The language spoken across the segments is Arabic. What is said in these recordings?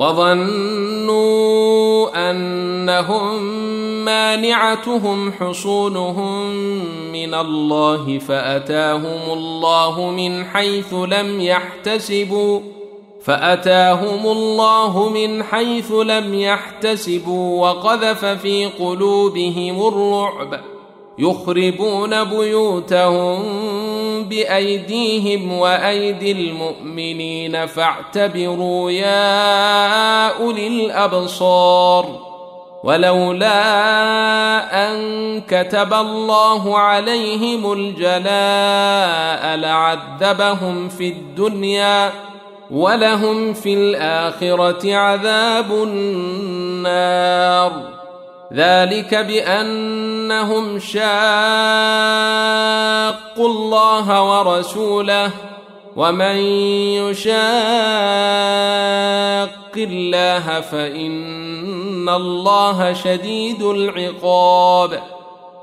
وظنوا أنهم مانعتهم حصونهم من الله فأتاهم الله من حيث لم يحتسبوا فأتاهم الله من حيث لم يحتسبوا وقذف في قلوبهم الرعب يخربون بيوتهم بأيديهم وأيدي المؤمنين فاعتبروا يا أولي الأبصار ولولا أن كتب الله عليهم الجلاء لعذبهم في الدنيا ولهم في الآخرة عذاب النار ذلك بأنهم شاقوا الله ورسوله ومن يشاق الله فإن الله شديد العقاب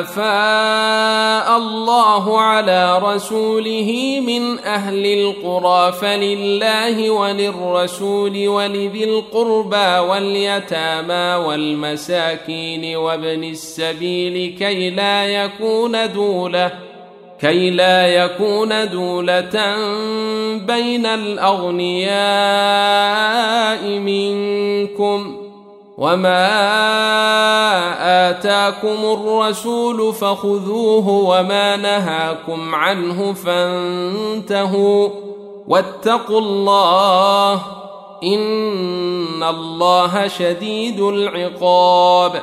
أفاء الله على رسوله من أهل القرى فلله وللرسول ولذي القربى واليتامى والمساكين وابن السبيل كي لا يكون دولة كي لا يكون دولة بين الأغنياء منكم ۖ وما اتاكم الرسول فخذوه وما نهاكم عنه فانتهوا واتقوا الله ان الله شديد العقاب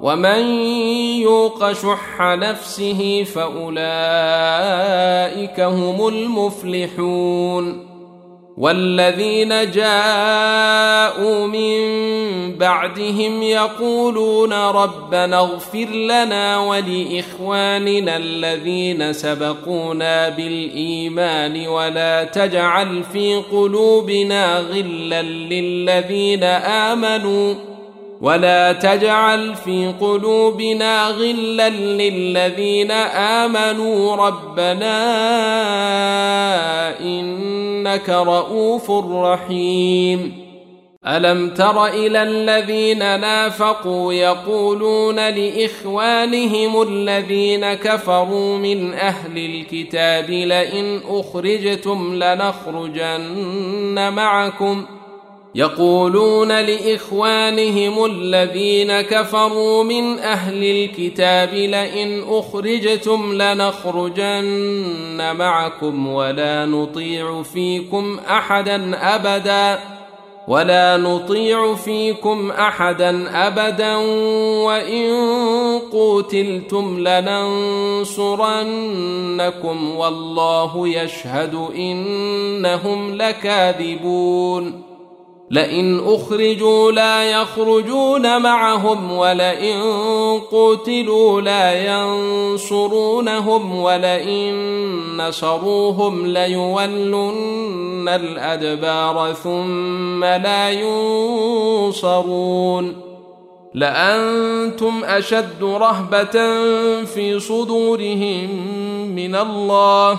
ومن يوق شح نفسه فاولئك هم المفلحون والذين جاءوا من بعدهم يقولون ربنا اغفر لنا ولاخواننا الذين سبقونا بالايمان ولا تجعل في قلوبنا غلا للذين امنوا ولا تجعل في قلوبنا غلا للذين امنوا ربنا انك رؤوف رحيم الم تر إلى الذين نافقوا يقولون لاخوانهم الذين كفروا من أهل الكتاب لئن اخرجتم لنخرجن معكم ۖ يقولون لإخوانهم الذين كفروا من أهل الكتاب لئن أخرجتم لنخرجن معكم ولا نطيع فيكم أحدا أبدا ولا نطيع فيكم أحدا أبدا وإن قوتلتم لننصرنكم والله يشهد انهم لكاذبون لئن أخرجوا لا يخرجون معهم ولئن قتلوا لا ينصرونهم ولئن نصروهم ليولن الأدبار ثم لا ينصرون لأنتم أشد رهبة في صدورهم من الله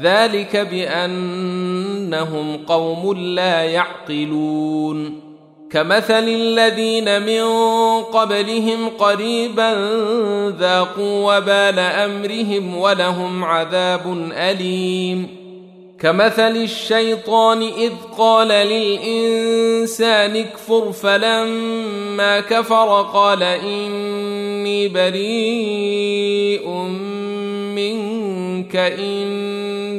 ذلك بأنهم قوم لا يعقلون. كمثل الذين من قبلهم قريبا ذاقوا وبال أمرهم ولهم عذاب أليم. كمثل الشيطان إذ قال للإنسان اكفر فلما كفر قال إني بريء منك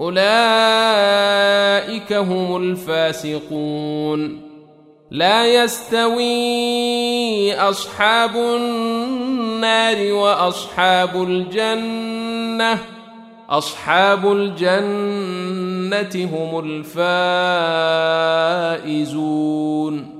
أولئك هم الفاسقون. لا يستوي أصحاب النار وأصحاب الجنة. أصحاب الجنة هم الفائزون.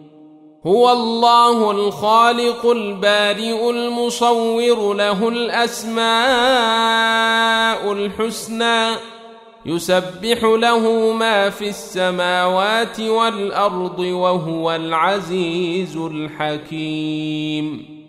هو الله الخالق البارئ المصور له الأسماء الحسنى يسبح له ما في السماوات والأرض وهو العزيز الحكيم.